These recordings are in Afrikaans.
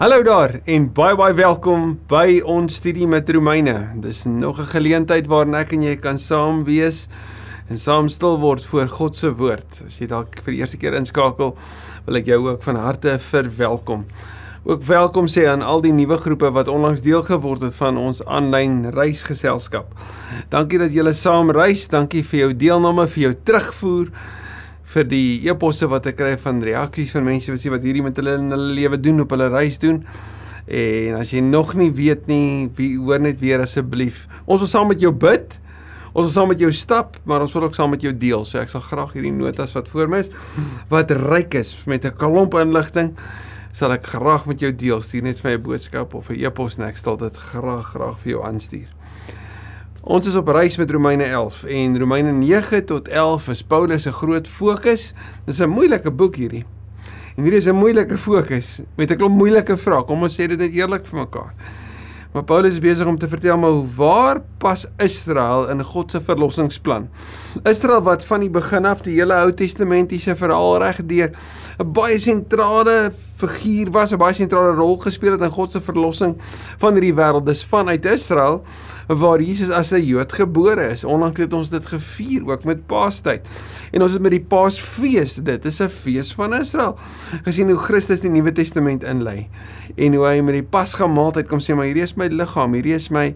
Hallo daar en baie baie welkom by ons studie met Romeine. Dis nog 'n geleentheid waarin ek en jy kan saam wees en saam stil word voor God se woord. As jy dalk vir die eerste keer inskakel, wil ek jou ook van harte verwelkom. Ook welkom sê aan al die nuwe groepe wat onlangs deel geword het van ons aanlyn reisgeselskap. Dankie dat julle saam reis. Dankie vir jou deelname, vir jou terugvoer vir die e-posse wat ek kry van reaksies van mense wat sê wat hierdie met hulle in hulle lewe doen op hulle reis doen. En as jy nog nie weet nie, wie hoor net weer asseblief. Ons wil saam met jou bid. Ons wil saam met jou stap, maar ons wil ook saam met jou deel. So ek sal graag hierdie notas wat voor my is wat ryk is met 'n klomp inligting sal ek graag met jou deel. Stuur net vir my 'n boodskap of 'n e-pos en ek sal dit graag graag vir jou aanstuur. Ons is op reis met Romeine 11 en Romeine 9 tot 11 is Paulus se groot fokus. Dis 'n moeilike boek hierdie. En hierdie is 'n moeilike fokus met 'n klomp moeilike vrae. Kom ons sê dit net eerlik vir mekaar. Maar Paulus is besig om te vertel maar waar pas Israel in God se verlossingsplan? Israel wat van die begin af die hele Ou Testamentiese verhaal reg deur 'n baie sentrale figuur was, 'n baie sentrale rol gespeel het in God se verlossing van hierdie wêreld. Dis vanuit Israel waar Jesus as 'n Jood gebore is. Onlangs het ons dit gevier ook met Paastyd. En ons het met die Paasfees, dit is 'n fees van Israel. Gesien hoe Christus die Nuwe Testament inlei en hoe hy met die Pasga maaltyd kom sê maar hierdie is my liggaam, hierdie is my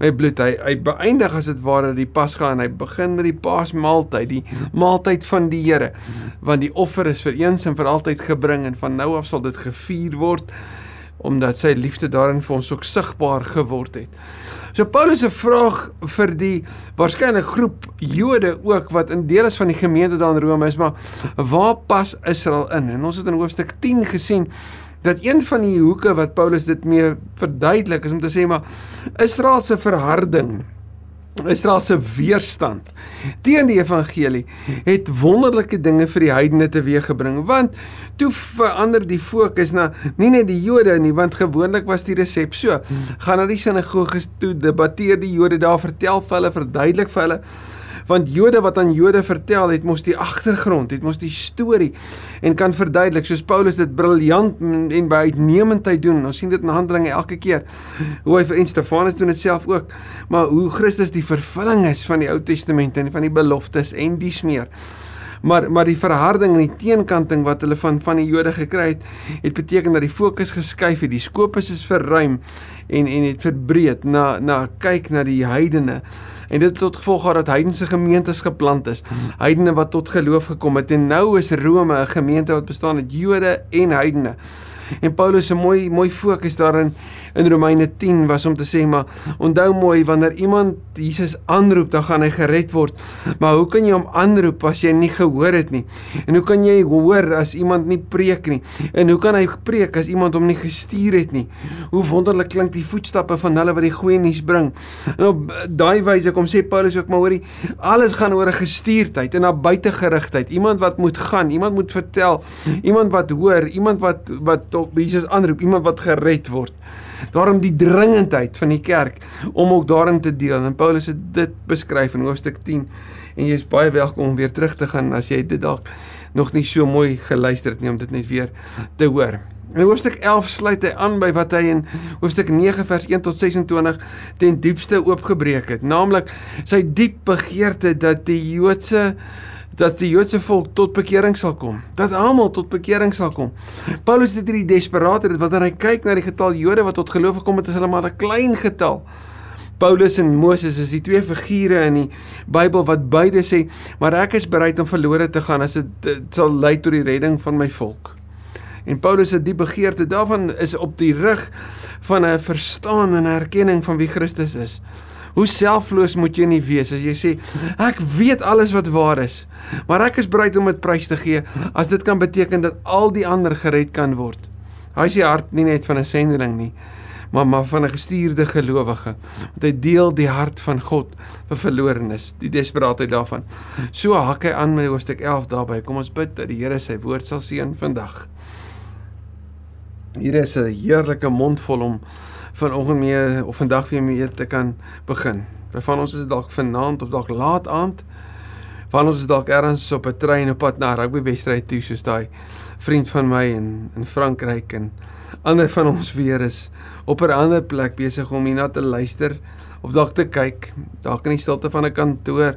my bloed. Hy hy beëindig as dit ware die Pasga en hy begin met die Paasmaaltyd, die maaltyd van die Here. Want die offer is vir eens en vir altyd gebring en van nou af sal dit gevier word omdat sy liefde daarin vir ons ook sigbaar geword het. So Paulus se vraag vir die waarskynlik groep Jode ook wat in deel is van die gemeente daar in Rome is maar waar pas Israel in? En ons het in hoofstuk 10 gesien dat een van die hoeke wat Paulus dit mee verduidelik is om te sê maar Israel se verharding Israel se weerstand? Teen die evangelie het wonderlike dinge vir die heidene teweeggebring want toe verander die fokus na nie net die Jode nie want gewoonlik was die resep so. Gaan na die sinagoges toe debatteer die Jode daar vertel vir hulle verduidelik vir hulle want Jode wat aan Jode vertel het mos die agtergrond, het mos die storie en kan verduidelik soos Paulus dit briljant en by uitnemendheid doen. Ons sien dit in Handelinge elke keer. Hoe hy vir Stefanus doen dit self ook, maar hoe Christus die vervulling is van die Ou Testament en van die beloftes en dies meer. Maar maar die verharding en die teenkanting wat hulle van van die Jode gekry het, het beteken dat die fokus geskuif het. Die skopus is verruim en en het verbreed na na kyk na die heidene en dit het tot gevolg gehad dat heidense gemeentes geplant is. Heidene wat tot geloof gekom het en nou is Rome 'n gemeente wat bestaan uit Jode en heidene. En Paulus se mooi mooi fokus daarin in Romeine 10 was om te sê maar onthou mooi wanneer iemand Jesus aanroep dan gaan hy gered word. Maar hoe kan jy hom aanroep as jy nie gehoor het nie? En hoe kan jy hoor as iemand nie preek nie? En hoe kan hy preek as iemand hom nie gestuur het nie? Hoe wonderlik klink die voetstappe van hulle wat die goeie nuus bring. En op daai wyse kom sê Paulus ook maar hoorie alles gaan oor 'n gestuurdheid en na buitegerigtheid. Iemand wat moet gaan, iemand moet vertel, iemand wat hoor, iemand wat wat Jesus aanroep, iemand wat gered word. Daarom die dringendheid van die kerk om ook daarin te deel. En Paulus het dit beskryf in hoofstuk 10 en jy is baie welkom om weer terug te gaan as jy dit dalk nog nie so mooi geluister het nie om dit net weer te hoor. In hoofstuk 11 sluit hy aan by wat hy in hoofstuk 9 vers 1 tot 26 ten diepste oopgebreek het, naamlik sy diep begeerte dat die Joodse dat die Joodse volk tot bekering sal kom, dat almal tot bekering sal kom. Paulus het hierdie desperaatheid wanneer hy kyk na die getal Jode wat tot geloof gekom het, is hulle maar 'n klein getal. Paulus en Moses is die twee figure in die Bybel wat beide sê, maar ek is bereid om verlore te gaan as dit sal lei tot die redding van my volk. En Paulus se diep begeerte daarvan is op die rug van 'n verstaan en erkenning van wie Christus is. Hoe selfloos moet jy nie wees as jy sê ek weet alles wat waar is, maar ek is bereid om dit prys te gee as dit kan beteken dat al die ander gered kan word. Hy is die hart nie net van 'n sendeling nie, maar maar van 'n gestuurde gelowige. Want hy deel die hart van God vir verlorenes, die desperaatheid daarvan. So hak hy aan met hoofstuk 11 daarby. Kom ons bid dat die Here sy woord sal seën vandag. Hier is 'n heerlike mond vol om vanoggend mee of vandag weer mee te kan begin. Van ons is dalk vanaand of dalk laat aand Van ons is dalk ergens op 'n trein op pad na rugby wedstryd toe soos daai vriend van my in in Frankryk en ander van ons weer is op 'n ander plek besig om hierna te luister of dalk te kyk, dalk in die stilte van 'n kantoor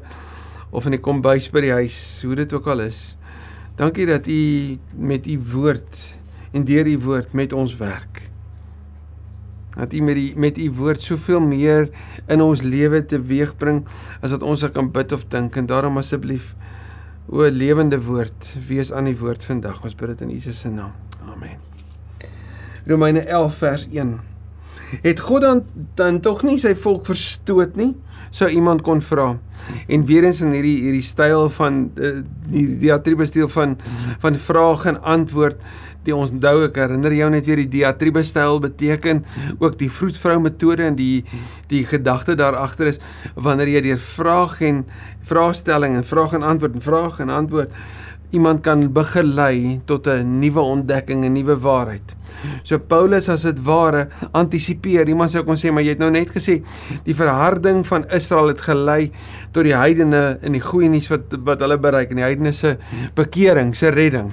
of in die kombuis by die huis, hoe dit ook al is. Dankie dat u met u woord en deur u woord met ons werk. Dat u met die met u woord soveel meer in ons lewe teweegbring as wat ons kan bid of dink en daarom asseblief o lewende woord wees aan die woord vandag. Ons bid dit in Jesus se naam. Amen. Romeine 11 vers 1. Het God dan dan tog nie sy volk verstoot nie? Sou iemand kon vra. En weer eens in hierdie hierdie styl van uh, die diatribe styl van van vraag en antwoord die ons onthou ek herinner jou net weer die diatribe styl beteken ook die vroedvrou metode en die die gedagte daar agter is wanneer jy deur vraag en vraestelling en vraag en antwoord en vraag en antwoord iemand kan begelei tot 'n nuwe ontdekking, 'n nuwe waarheid. So Paulus as dit ware antisipeer. Iemand sou kon sê maar jy het nou net gesê die verharding van Israel het gelei tot die heidene in die goeie nuus wat wat hulle bereik en die heidene se bekering, se redding.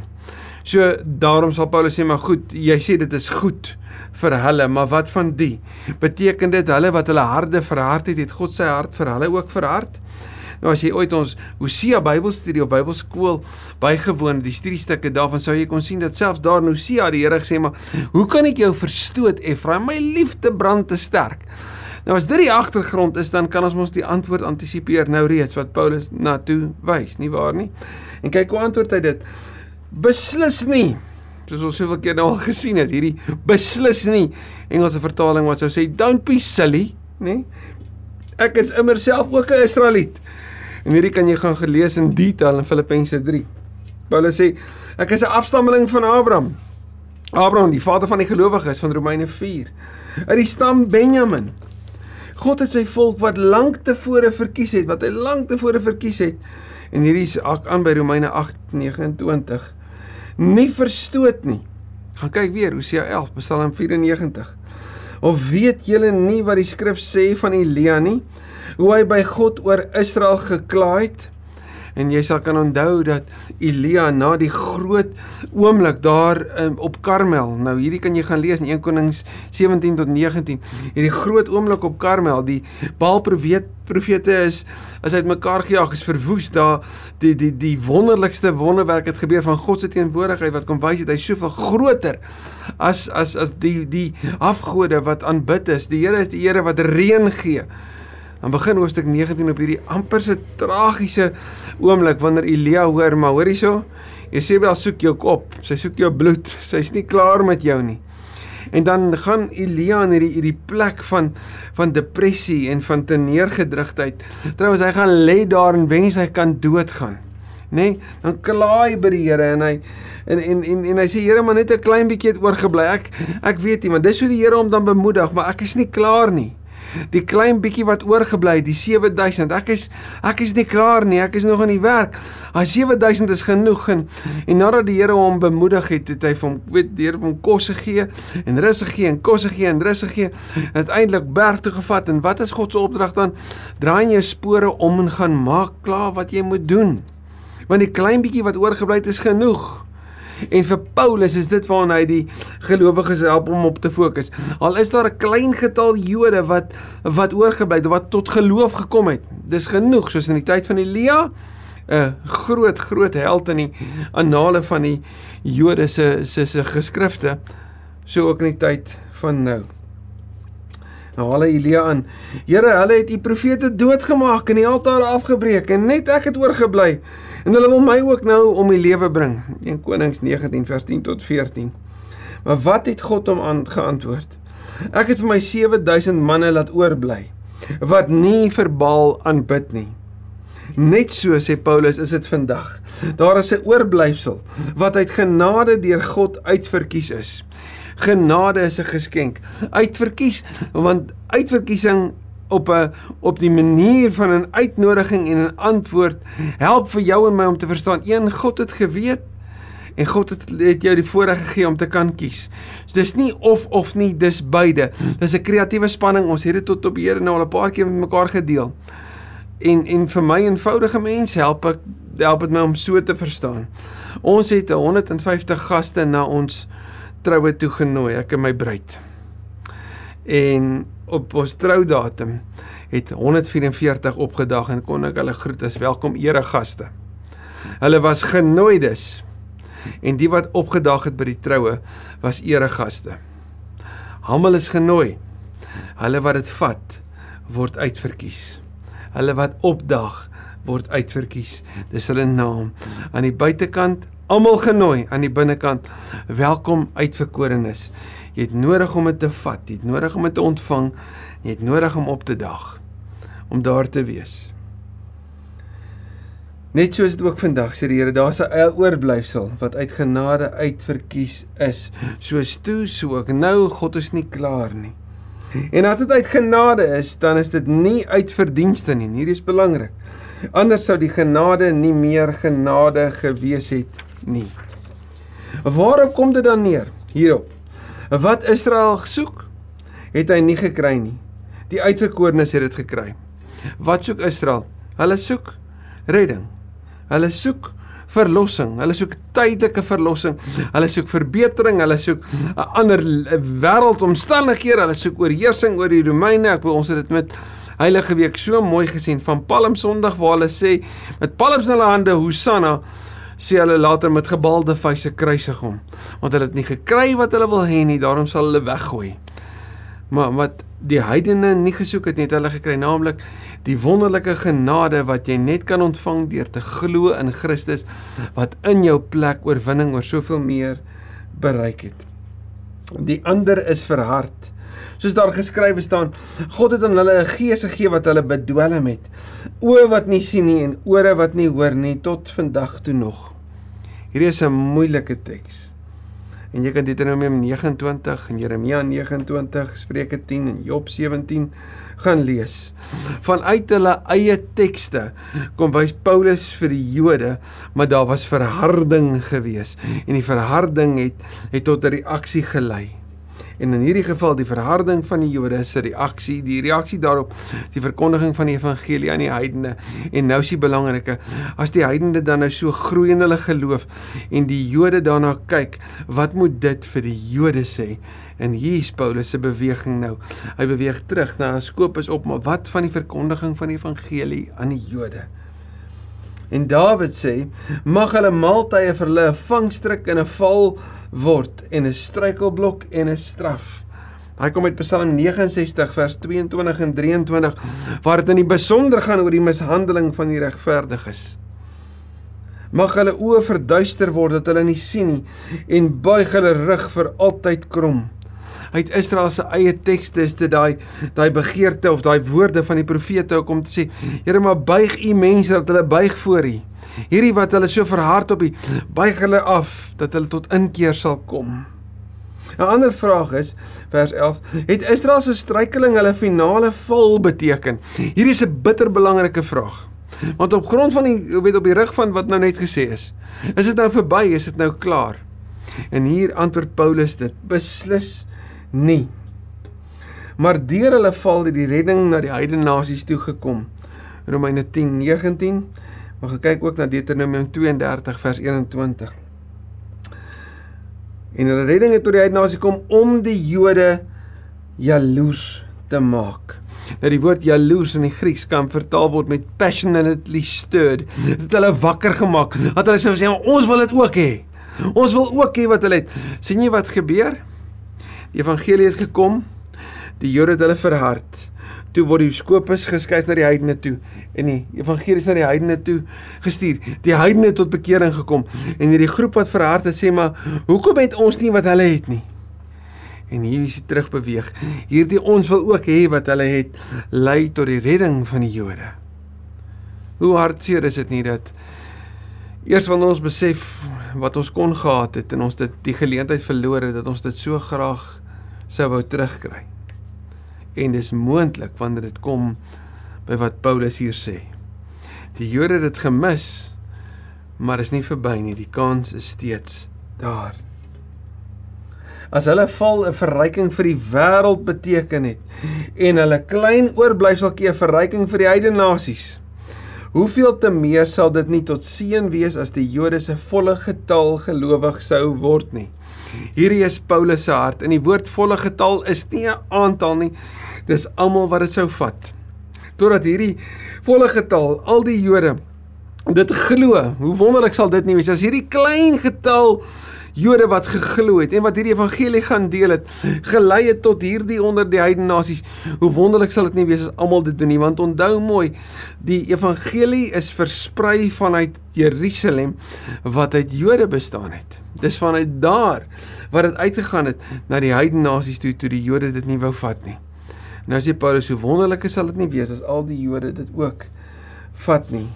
So daarom sal Paulus sê maar goed, jy sê dit is goed vir hulle, maar wat van die? Beteken dit hulle wat hulle harte verhard het, het God sy hart vir hulle ook verhard? Nou as jy ooit ons Hosea Bybelstudie of Bybelskool bygewoon die studiestukke daarvan sou jy kon sien dat selfs daar in Hosea die Here gesê maar hoe kan ek jou verstoot Efraim? My liefde brand te sterk. Nou as dit die agtergrond is dan kan ons mos die antwoord antisipeer nou reeds wat Paulus na toe wys nie waar nie? En kyk hoe antwoord hy dit? Beslis nie. Soos ons soveel keer nou al gesien het hierdie beslis nie Engelse vertaling wat sou sê don't be silly nê ek is immer self ook 'n Israeliet en hierdie kan jy gaan gelees in detail in Filippense 3 Paulus sê ek is 'n afstammeling van Abraham Abraham die vader van die gelowiges van Romeine 4 uit die stam Benjamin God het sy volk wat lank tevore verkies het wat hy lank tevore verkies het en hierdie is aan by Romeine 8:29 nie verstoot nie. Gaan kyk weer Hosea 11 Psalm 94. Of weet julle nie wat die skrif sê van Elia nie? Hoe hy by God oor Israel gekla het? En jy sal kan onthou dat Elia na die groot oomblik daar um, op Karmel, nou hierdie kan jy gaan lees in 1 Konings 17 tot 19. Hierdie groot oomblik op Karmel, die Baal profeet profete is as uitmekaar gejaag is verwoes daar die die die wonderlikste wonderwerk het gebeur van God se teenwoordigheid wat kom wys dat hy soveel groter as as as die die afgode wat aanbid is. Die Here is die Here wat reën gee. Dan begin hoofstuk 19 op hierdie amper se tragiese oomblik wanneer Elia hoor, maar hoor hierso, Jesebel soek jou kop, sy soek jou bloed, sy's nie klaar met jou nie. En dan gaan Elia in hierdie hierdie plek van van depressie en van teneergedrigtheid. Trouwens hy gaan lê daar en wens hy kan doodgaan. Nê? Nee, dan kla hy by die Here en hy en en en, en hy sê Here maar net 'n klein bietjie het oorgebly. Ek ek weet nie, maar dis hoe die Here hom dan bemoedig, maar ek is nie klaar nie. Die klein bietjie wat oorgebly het, die 7000. Ek is ek is nie klaar nie. Ek is nog aan die werk. Daai 7000 is genoeg en en nadat die Here hom bemoedig het, het hy hom weet deur hom kos gegee en rus gegee en kos gegee en rus gegee. En uiteindelik berg toe gevat en wat is God se opdrag dan? Draai jou spore om en gaan maak klaar wat jy moet doen. Want die klein bietjie wat oorgebly het is genoeg. En vir Paulus is dit waarna hy die gelowiges help om op te fokus. Al is daar 'n klein getal Jode wat wat oorgebly het, wat tot geloof gekom het. Dis genoeg soos in die tyd van Elia, 'n groot groot held in die annale van die Jode se se se geskrifte, so ook in die tyd van nou. Nou hulle Elia aan. Here, hulle het u profete doodgemaak en die altaar afgebreek en net ek het oorgebly. En hulle wil my ook nou om die lewe bring. 1 Konings 19 vers 10 tot 14. Maar wat het God hom aan geantwoord? Ek het vir my 7000 manne laat oorbly wat nie verbaal aanbid nie. Net so sê Paulus is dit vandag. Daar is 'n oorblyfsel wat uit genade deur God uitverkies is. Genade is 'n geskenk. Uitverkies want uitverkiesing op 'n op die manier van 'n uitnodiging en 'n antwoord help vir jou en my om te verstaan een God het geweet en God het, het jou die voorreg gegee om te kan kies. So dis nie of of nie, dis beide. Dis 'n kreatiewe spanning. Ons het dit tot op Here nou al 'n paar keer met mekaar gedeel. En en vir my eenvoudige mens help ek help dit my om so te verstaan. Ons het 150 gaste na ons troue toe genooi, ek en my bruid. En op ons troudatum het 144 opgedag en kon ek hulle groet as welkom eregaste. Hulle was genooides. En die wat opgedag het by die troue was eregaste. Almal is genooi. Hulle wat dit vat word uitverkies. Hulle wat opdag word uitverkies. Dis hulle naam. Aan die buitekant almal genooi, aan die binnekant welkom uitverkorenes. Jy het nodig om dit te vat, jy het nodig om dit te ontvang, jy het nodig om op te dag om daar te wees. Net soos dit ook vandag sê die Here, daar's 'n oorblyfsel wat uit genade uitverkies is. Soos toe, so ook nou, God is nie klaar nie. En as dit uit genade is, dan is dit nie uit verdienste nie. Hierdie is belangrik. Anders sou die genade nie meer genade gewees het nie. Waarop kom dit dan neer? Hierop. Wat Israel gesoek, het hy nie gekry nie. Die uitverkorenes het dit gekry. Wat soek Israel? Hulle soek redding. Hulle soek verlossing. Hulle soek tydelike verlossing. Hulle soek verbetering. Hulle soek 'n ander wêreldomstandighede. Hulle soek oorheersing oor die Romeine. Ek wil ons het dit met Heilige Week so mooi gesien van Palm Sondag waar hulle sê met palms in hulle hande Hosanna sê hulle later met gebalde vuise kruisig hom want hulle het nie gekry wat hulle wil hê nie daarom sal hulle weggooi maar wat die heidene nie gesoek het net hulle gekry naamlik die wonderlike genade wat jy net kan ontvang deur te glo in Christus wat in jou plek oorwinning oor soveel meer bereik het. Die ander is verhard. Soos daar geskrywe staan, God het aan hulle 'n gees gegee wat hulle bedwelm het. Oë wat nie sien nie en ore wat nie hoor nie tot vandag toe nog. Hierdie is 'n moeilike teks en jy kan Deuteronomium 29 en Jeremia 29, Spreuke 10 en Job 17 gaan lees. Vanuit hulle eie tekste kom wys Paulus vir die Jode, maar daar was verharding gewees en die verharding het het tot 'n reaksie gelei. En in hierdie geval die verharding van die Jode se reaksie, die reaksie daarop, die verkondiging van die evangelie aan die heidene. En nou is die belangrike, as die heidene dan nou so groei in hulle geloof en die Jode daarna kyk, wat moet dit vir die Jode sê? En hier is Paulus se beweging nou. Hy beweeg terug na Skopus op, maar wat van die verkondiging van die evangelie aan die Jode? En Dawid sê, mag hulle maaltye vir hulle 'n vangstrik en 'n val word en 'n struikelblok en 'n straf. Hy kom uit Psalm 69 vers 22 en 23 waar dit in die besonder gaan oor die mishandeling van die regverdiges. Mag hulle oë verduister word dat hulle nie sien nie en buig hulle rug vir altyd krom uit Israel se eie tekste is dit daai daai begeerte of daai woorde van die profete om te sê Here maar buig u mense dat hulle buig voor u. Hierdie wat hulle so verhard op u buig hulle af dat hulle tot inkeer sal kom. 'n ander vraag is vers 11 het Israel se struikeling hulle finale val beteken? Hierdie is 'n bitter belangrike vraag want op grond van die weet op die rug van wat nou net gesê is is dit nou verby is dit nou klaar? En hier antwoord Paulus dit beslis nie. Maar deur hulle val het die redding na die heidene nasies toe gekom. Romeine 10:19. Maar gaan kyk ook na Deuteronomium 32 vers 21. En hulle redding het tot die heidene nasies kom om die Jode jaloers te maak. Nou die woord jaloers in die Grieks kan vertaal word met passionately stirred. Dit het hulle wakker gemaak. Hulle sou sê ons wil dit ook hê. Ons wil ook hê wat hulle het. sien jy wat gebeur? Die evangelie het gekom. Die Jode het hulle verhard. Toe word die skopus geskuif na die heidene toe en die evangelie is na die heidene toe gestuur. Die heidene het tot bekering gekom en hierdie groep wat verhard het sê maar hoekom het ons nie wat hulle het nie? En hier is dit terugbeweeg. Hierdie ons wil ook hê wat hulle het lei tot die redding van die Jode. Hoe hartseer is dit nie dat eers wanneer ons besef wat ons kon gehad het en ons dit die geleentheid verloor het dat ons dit so graag sou wou terugkry. En dis moontlik wanneer dit kom by wat Paulus hier sê. Die Jode het dit gemis, maar is nie verby nie. Die kans is steeds daar. As hulle val 'n verryking vir die wêreld beteken het en hulle klein oorblyfseltjie 'n verryking vir die heidene nasies, Hoeveel te meer sal dit nie tot seën wees as die Jode se volle getal gelowig sou word nie. Hierdie is Paulus se hart en die woord volle getal is nie 'n aantal nie. Dis almal wat dit sou vat. Totdat hierdie volle getal, al die Jode dit glo. Hoe wonderlik sal dit nie wees as hierdie klein getal Jode wat geglo het en wat hierdie evangelie gaan deel het, gelei het tot hierdie onder die heidene nasies. Hoe wonderlik sal dit nie wees as almal dit doen nie, want onthou mooi, die evangelie is versprei vanuit Jerusalem wat uit Jode bestaan het. Dis vanuit daar wat dit uitgegaan het na die heidene nasies toe toe die Jode dit nie wou vat nie. Nou sê Paulus, hoe wonderlik sal dit nie wees as al die Jode dit ook vat nie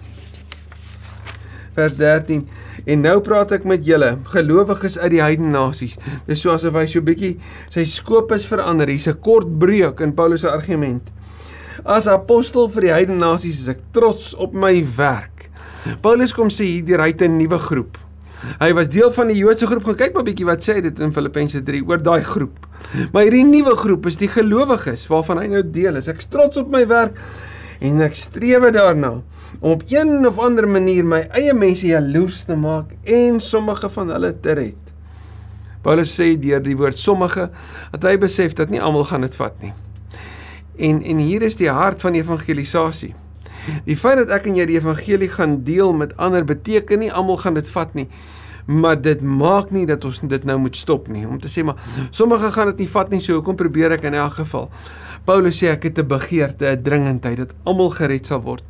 vers 13. En nou praat ek met julle, gelowiges uit die heidene nasies. Dis so asof hy so bietjie sy skopus verander. Hier's 'n kort breuk in Paulus se argument. As apostel vir die heidene nasies is ek trots op my werk. Paulus kom sê hier die ryte 'n nuwe groep. Hy was deel van die Joodse groep. Gaan kyk maar bietjie wat sê hy dit in Filippense 3 oor daai groep. Maar hierdie nuwe groep is die gelowiges waarvan hy nou deel is. Ek trots op my werk en ek streef daarna om op een of ander manier my eie mense jaloers te maak en sommige van hulle te red. Paulus sê deur die woord sommige dat hy besef dat nie almal gaan dit vat nie. En en hier is die hart van evangelisasie. Die feit dat ek en jy die evangelie gaan deel met ander beteken nie almal gaan dit vat nie. Maar dit maak nie dat ons dit nou moet stop nie. Om te sê maar sommige gaan dit nie vat nie, so hoekom probeer ek in elk geval? Paulus sê ek het 'n begeerte, 'n dringendheid dat almal gered sal word.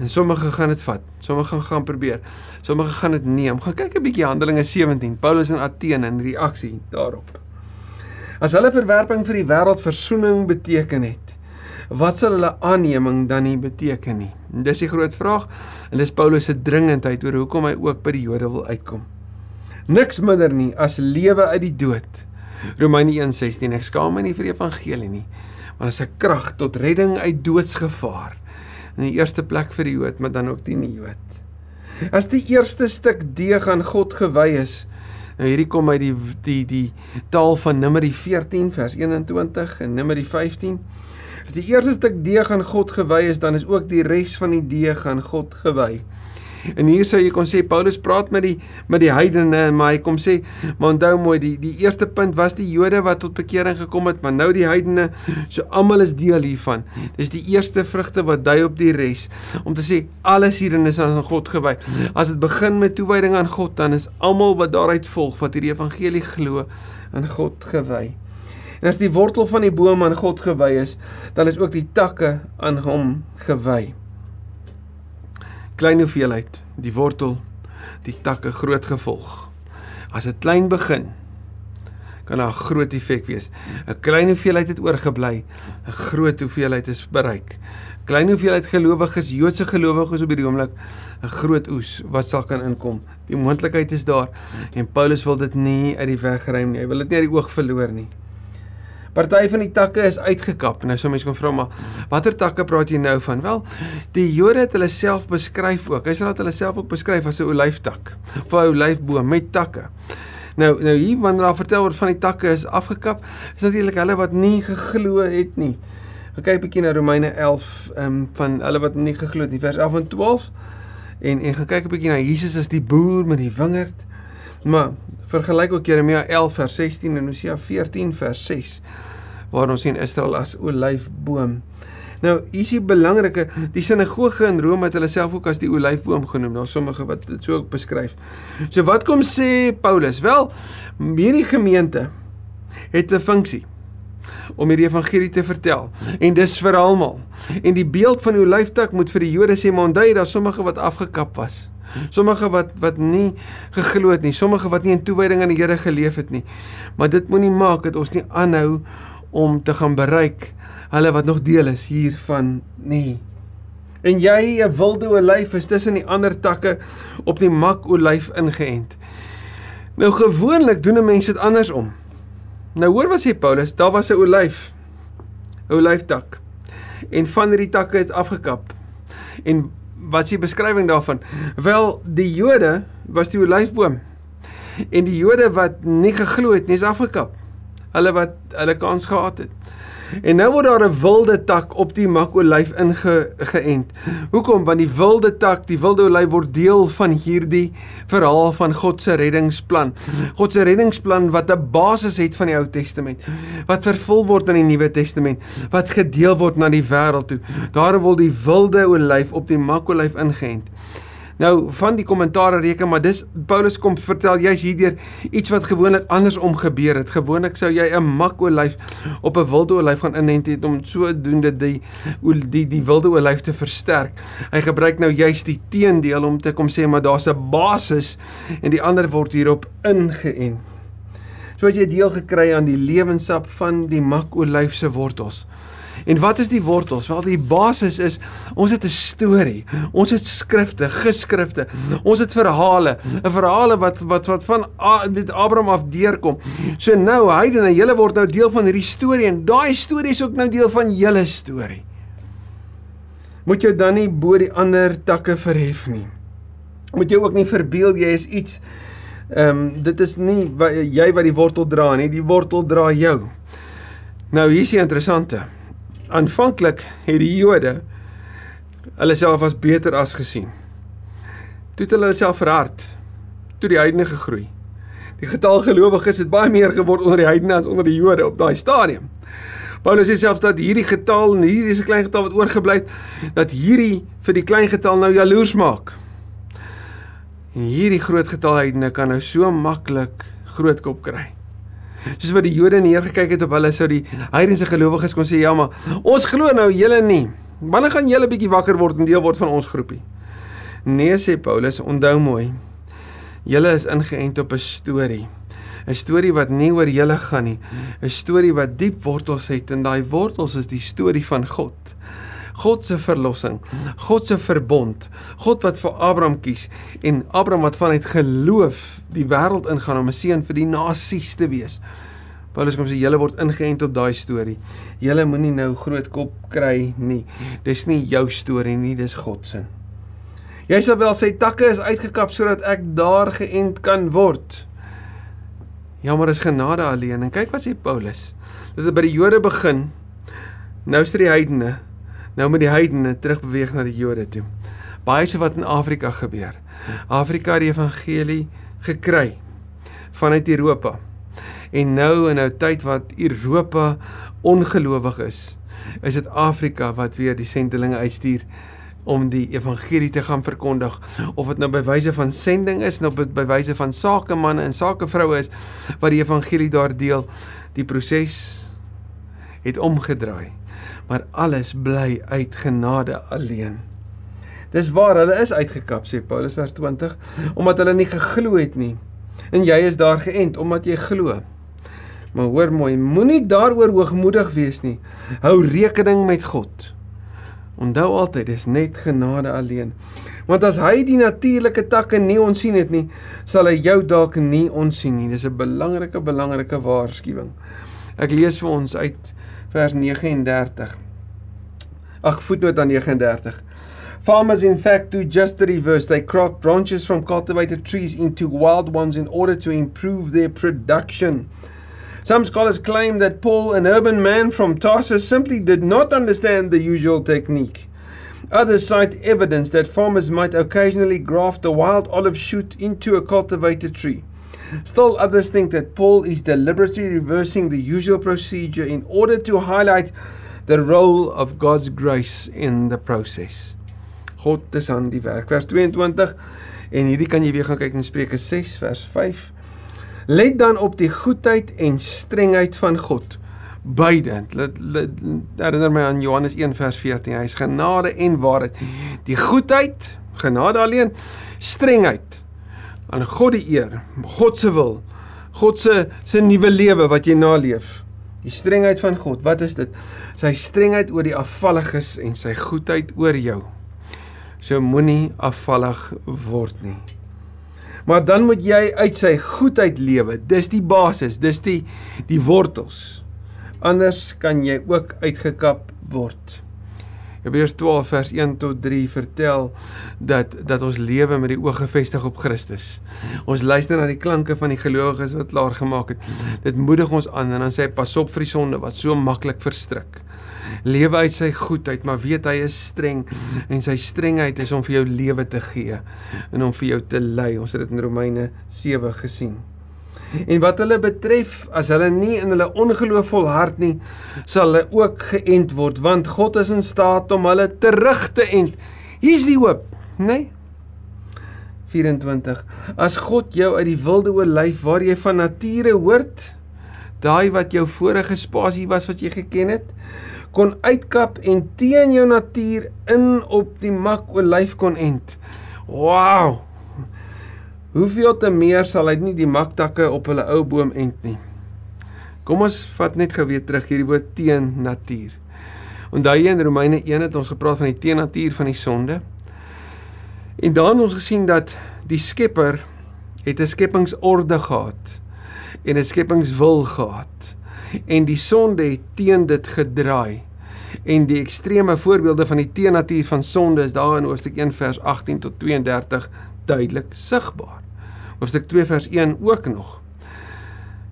En sommige gaan dit vat. Sommige gaan gaan probeer. Sommige gaan dit neem. Gaan kyk 'n bietjie Handelinge 17. Paulus in Athene en reaksie daarop. As hulle verwerping vir die wêreld verzoening beteken het, wat sal hulle aanneming dan nie beteken nie? En dis die groot vraag en dis Paulus se dringendheid oor hoekom hy ook by die Jode wil uitkom. Niks minder nie as lewe uit die dood. Romeine 1:16 Ek skaam my nie vir die evangelie nie, want dit is 'n krag tot redding uit doodsgevaar in die eerste plek vir die Jood, maar dan ook die nie-Jood. As die eerste stuk deeg aan God gewy is, nou hierdie kom uit die die die taal van Numeri 14 vers 21 en Numeri 15. As die eerste stuk deeg aan God gewy is, dan is ook die res van die deeg aan God gewy. En hier sou jy kon sê Paulus praat met die met die heidene, maar hy kom sê, maar onthou mooi, die die eerste punt was die Jode wat tot bekering gekom het, maar nou die heidene, so almal is deel hiervan. Dis die eerste vrugte wat dui op die res om te sê alles hierin is aan God gewy. As dit begin met toewyding aan God, dan is almal wat daaruit volg wat hierdie evangelie glo aan God gewy. En as die wortel van die boom aan God gewy is, dan is ook die takke aan hom gewy klein hoeveelheid, die wortel, die takke groot gevolg. As dit klein begin, kan daar 'n groot effek wees. 'n Klein hoeveelheid het oorgebly, 'n groot hoeveelheid is bereik. Klein hoeveelheid gelowiges, Joodse gelowiges op hierdie oomblik, 'n groot oes wat sal kan inkom. Die moontlikheid is daar en Paulus wil dit nie uit die weg ruim nie. Hy wil dit nie uit die oog verloor nie. Party van die takke is uitgekap. Nou sou mense kon vra maar watter takke praat jy nou van? Wel, die Jode het hulle self beskryf ook. Hulle het hulle self ook beskryf as 'n olyftak of 'n olyfboom met takke. Nou nou hier wanneer daar vertel word van die takke is afgekap, is natuurlik hulle wat nie geglo het nie. Gaan kyk bietjie na Romeine 11 ehm um, van hulle wat nie geglo het nie, vers 11 en 12. En en gaan kyk 'n bietjie na Jesus as die boer met die wingerd. Maar vergelyk ook Jeremia 11 vers 16 en Hosea 14 vers 6 waar ons sien Israel as olyfboom. Nou, is die belangrike, die sinagoge in Rome het hulle self ook as die olyfboom genoem. Daar sommige wat dit so ook beskryf. So wat kom sê Paulus? Wel, hierdie gemeente het 'n funksie om hierdie evangelie te vertel en dis vir almal. En die beeld van die olyftak moet vir die Jode sê maar onthou daar sommige wat afgekap was. Sommige wat wat nie geglo het nie, sommige wat nie in toewyding aan die Here geleef het nie. Maar dit moenie maak dat ons nie aanhou om te gaan bereik hulle wat nog deel is hiervan nie. En jy 'n wilde olyf is tussen die ander takke op die mak olyf ingeënt. Nou gewoonlik doen mense dit andersom. Nou hoor wat sê Paulus, daar was 'n olyf. 'n Olyftak. En van hierdie takke het afgekap. En wat is die beskrywing daarvan? Wel, die Jode was die olyfboom. En die Jode wat nie geglo het nie, is afgekap. hulle wat hulle kans gehad het. En nou word daar 'n wilde tak op die makolyf ingeënt. Hoekom? Want die wilde tak, die wilde olyf word deel van hierdie verhaal van God se reddingsplan. God se reddingsplan wat 'n basis het van die Ou Testament, wat vervul word in die Nuwe Testament, wat gedeel word na die wêreld toe. Daar word die wilde olyf op die makolyf ingeënt. Nou van die kommentaare reken maar dis Paulus kom vertel jy's hierdeur iets wat gewoonlik andersom gebeur het. Gewoonlik sou jy 'n makolyf op 'n wilde olyf gaan inent het om sodoende die die die wilde olyf te versterk. Hy gebruik nou juist die teendeel om te kom sê maar daar's 'n basis en die ander word hierop ingeënt. So het jy deel gekry aan die lewensap van die makolyf se wortels. En wat is die wortels? Wel die basis is ons het 'n storie. Ons het skrifte, geskrifte. Ons het verhale, 'n verhale wat wat wat van met Abraham af deurkom. So nou heidene, julle word nou deel van hierdie storie en daai storie is ook nou deel van julle storie. Moet jy dan nie bo die ander takke verhef nie. Moet jy ook nie verbeel jy is iets ehm um, dit is nie wat, jy wat die wortel dra nie, die wortel dra jou. Nou hier is die interessante aanvanklik het die Jode hulle self as beter as gesien. Toe het hulle self verhard. Toe die heidene gegroei. Die getal gelowiges het baie meer geword onder die heidene as onder die Jode op daai stadium. Paulus sê selfs dat hierdie getal en hierdie is 'n klein getal wat oorgebly het, dat hierdie vir die klein getal nou jaloers maak. En hierdie groot getal heidene kan nou so maklik groot kop kry. Soos wat die Jode neergekyk het op hulle sou die heidense gelowiges kon sê ja maar ons glo nou julle nie. Wanneer gaan julle bietjie wakker word en deel word van ons groepie? Nee sê Paulus, onthou mooi. Julle is ingeënt op 'n storie. 'n Storie wat nie oor julle gaan nie. 'n Storie wat diep wortels het en daai wortels is die storie van God. God se verlossing, God se verbond, God wat vir Abraham kies en Abraham wat vanuit geloof die wêreld ingaan om 'n seun vir die nasies te wees. Paulus kom sê julle word ingeënt op daai storie. Julle moenie nou groot kop kry nie. Dis nie jou storie nie, dis God se. Jy sal wel sê takke is uitgekap sodat ek daar geënt kan word. Jammer is genade alleen en kyk wat sê Paulus. Dit het by die Jode begin. Nou is dit die heidene nou met die heidene terugbeweeg na die Jode toe. Baie so wat in Afrika gebeur. Afrika het die evangelie gekry vanuit Europa. En nou in 'n tyd wat Europa ongelowig is, is dit Afrika wat weer die sendelinge uitstuur om die evangelie te gaan verkondig of dit nou by wyse van sending is of dit by wyse van sakemanne en sakevroue is wat die evangelie daar deel die proses het omgedraai maar alles bly uit genade alleen. Dis waar hulle is uitgekap sê Paulus vers 20 omdat hulle nie geglo het nie. En jy is daar geënt omdat jy glo. Maar hoor mooi, moenie daaroor hoogmoedig wees nie. Hou rekening met God. Onthou altyd dis net genade alleen. Want as hy die natuurlike takke nie onsien het nie, sal hy jou dalk nie onsien nie. Dis 'n belangrike belangrike waarskuwing. Ek lees vir ons uit vers 39. Ag voetnoot aan 39. Farmers in fact do just the reverse. They crop branches from cultivated trees into wild ones in order to improve their production. Some scholars claim that Paul, an urban man from Tarsus, simply did not understand the usual technique. Others cite evidence that farmers might occasionally graft a wild olive shoot into a cultivated tree. Still, others think that Paul is deliberately reversing the usual procedure in order to highlight the role of God's grace in the process. God is aan die werk. Vers 22 en hierdie kan jy weer gaan kyk in Spreuke 6 vers 5. Let dan op die goedheid en strengheid van God. Beide. Herinner my aan Johannes 1 vers 14. Hy is genade en waarheid. Die goedheid, genade alleen, strengheid aan God die eer, God se wil, God se se nuwe lewe wat jy naleef. Die strengheid van God, wat is dit? Sy strengheid oor die afvalliges en sy goedheid oor jou. So moenie afvallig word nie. Maar dan moet jy uit sy goedheid lewe. Dis die basis, dis die die wortels. Anders kan jy ook uitgekap word. Hebreërs 12 vers 1 tot 3 vertel dat dat ons lewe met die oog gefestig op Christus. Ons luister na die klanke van die gelowiges wat klaar gemaak het. Dit moedig ons aan en dan sê hy pas op vir die sonde wat so maklik verstrik. Lewe uit sy goedheid, maar weet hy is streng en sy strengheid is om vir jou lewe te gee en om vir jou te lei. Ons het dit in Romeine 7 gesien. En wat hulle betref, as hulle nie in hulle ongeloof volhard nie, sal hulle ook geënt word, want God is in staat om hulle terug te ent. Hier's die hoop, né? Nee? 24. As God jou uit die wilde olyf waar jy van nature hoort, daai wat jou vorige spasie was wat jy geken het, kon uitkap en teen jou natuur in op die mak olyf kon ent. Wow! Hoeveel te meer sal hy nie die maktakke op hulle ou boom ent nie. Kom ons vat net gou weer terug hierdie woord teen natuur. Onthou jy in Romeine 1 het ons gepraat van die teen natuur van die sonde. En het ons gesien dat die Skepper het 'n skepingsorde gehad en 'n skepingswil gehad en die sonde het teen dit gedraai. En die ekstreme voorbeelde van die teenatuur van sonde is daar in Hoofstuk 1 vers 18 tot 32 duidelik sigbaar hoofstuk 2 vers 1 ook nog.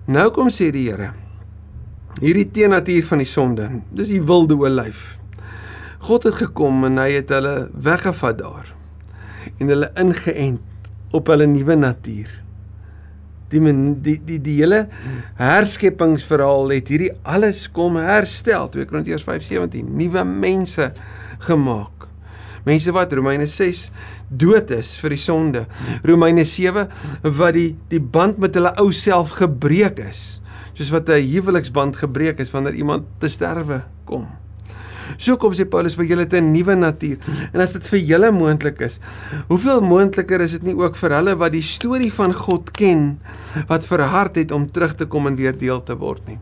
Nou kom sê die Here hierdie teenatuur van die sonde, dis die wilde olyf. God het gekom en hy het hulle weggevat daar en hulle ingeënt op hulle nuwe natuur. Die die die die hele herskepingsverhaal het hierdie alles kom herstel 2 Korintiërs 5:17 nuwe mense gemaak. Mense wat Romeine 6 dood is vir die sonde. Romeine 7 wat die die band met hulle ou self gebreek is. Soos wat 'n huweliksband gebreek is wanneer iemand te sterwe kom. So kom sê Paulus vir julle 'n nuwe natuur. En as dit vir julle moontlik is, hoeveel moontliker is dit nie ook vir hulle wat die storie van God ken, wat verhard het om terug te kom en weer deel te word nie.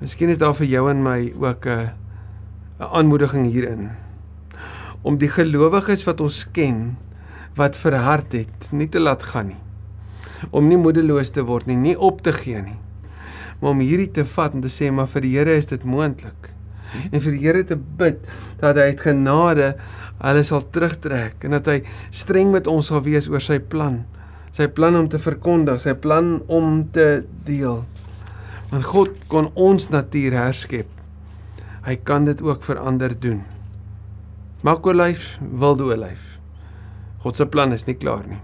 Miskien is daar vir jou en my ook 'n 'n aanmoediging hierin om die gelowiges wat ons ken wat verhard het nie te laat gaan nie. Om nie moedeloos te word nie, nie op te gee nie. Maar om hierdie te vat en te sê maar vir die Here is dit moontlik. En vir die Here te bid dat hy uit genade hulle sal terugtrek en dat hy streng met ons sal wees oor sy plan. Sy plan om te verkondig, sy plan om te deel. Want God kon ons natuur herskep. Hy kan dit ook verander doen. Makolyf, wilde olyf. God se plan is nie klaar nie.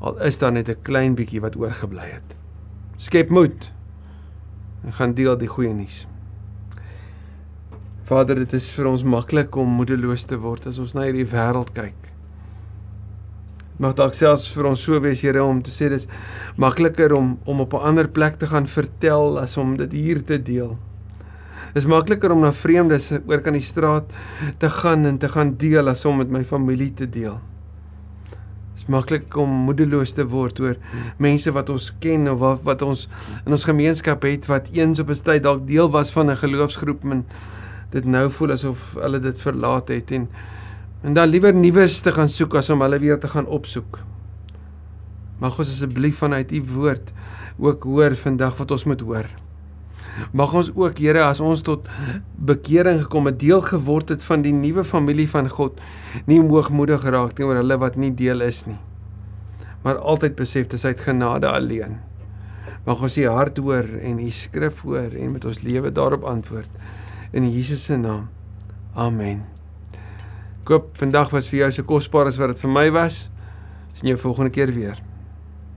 Al is daar net 'n klein bietjie wat oorgebly het. Skep moed. En gaan deel die goeie nuus. Vader, dit is vir ons maklik om moedeloos te word as ons na hierdie wêreld kyk. Mag dalk selfs vir ons so wees, Here, om te sê dis makliker om om op 'n ander plek te gaan vertel as om dit hier te deel. Dis makliker om na vreemdes oor kan die straat te gaan en te gaan deel as om met my familie te deel. Dis maklik om moedeloos te word oor mense wat ons ken of wat, wat ons in ons gemeenskap het wat eens op 'n tyd dalk deel was van 'n geloofsgroep en dit nou voel asof hulle dit verlaat het en en dan liewer nuus te gaan soek as om hulle weer te gaan opsoek. Mag ons asseblief vanuit u woord ook hoor vandag wat ons moet hoor. Mag ons ook Here as ons tot bekering gekom het, deel geword het van die nuwe familie van God, nie hoogmoedig raak teenoor hulle wat nie deel is nie. Maar altyd besef dis uit genade alleen. Mag ons u hart hoor en u skrif hoor en met ons lewe daarop antwoord in Jesus se naam. Amen. Koop vandag was vir jou so kosbaar as wat dit vir my was. Sien jou volgende keer weer.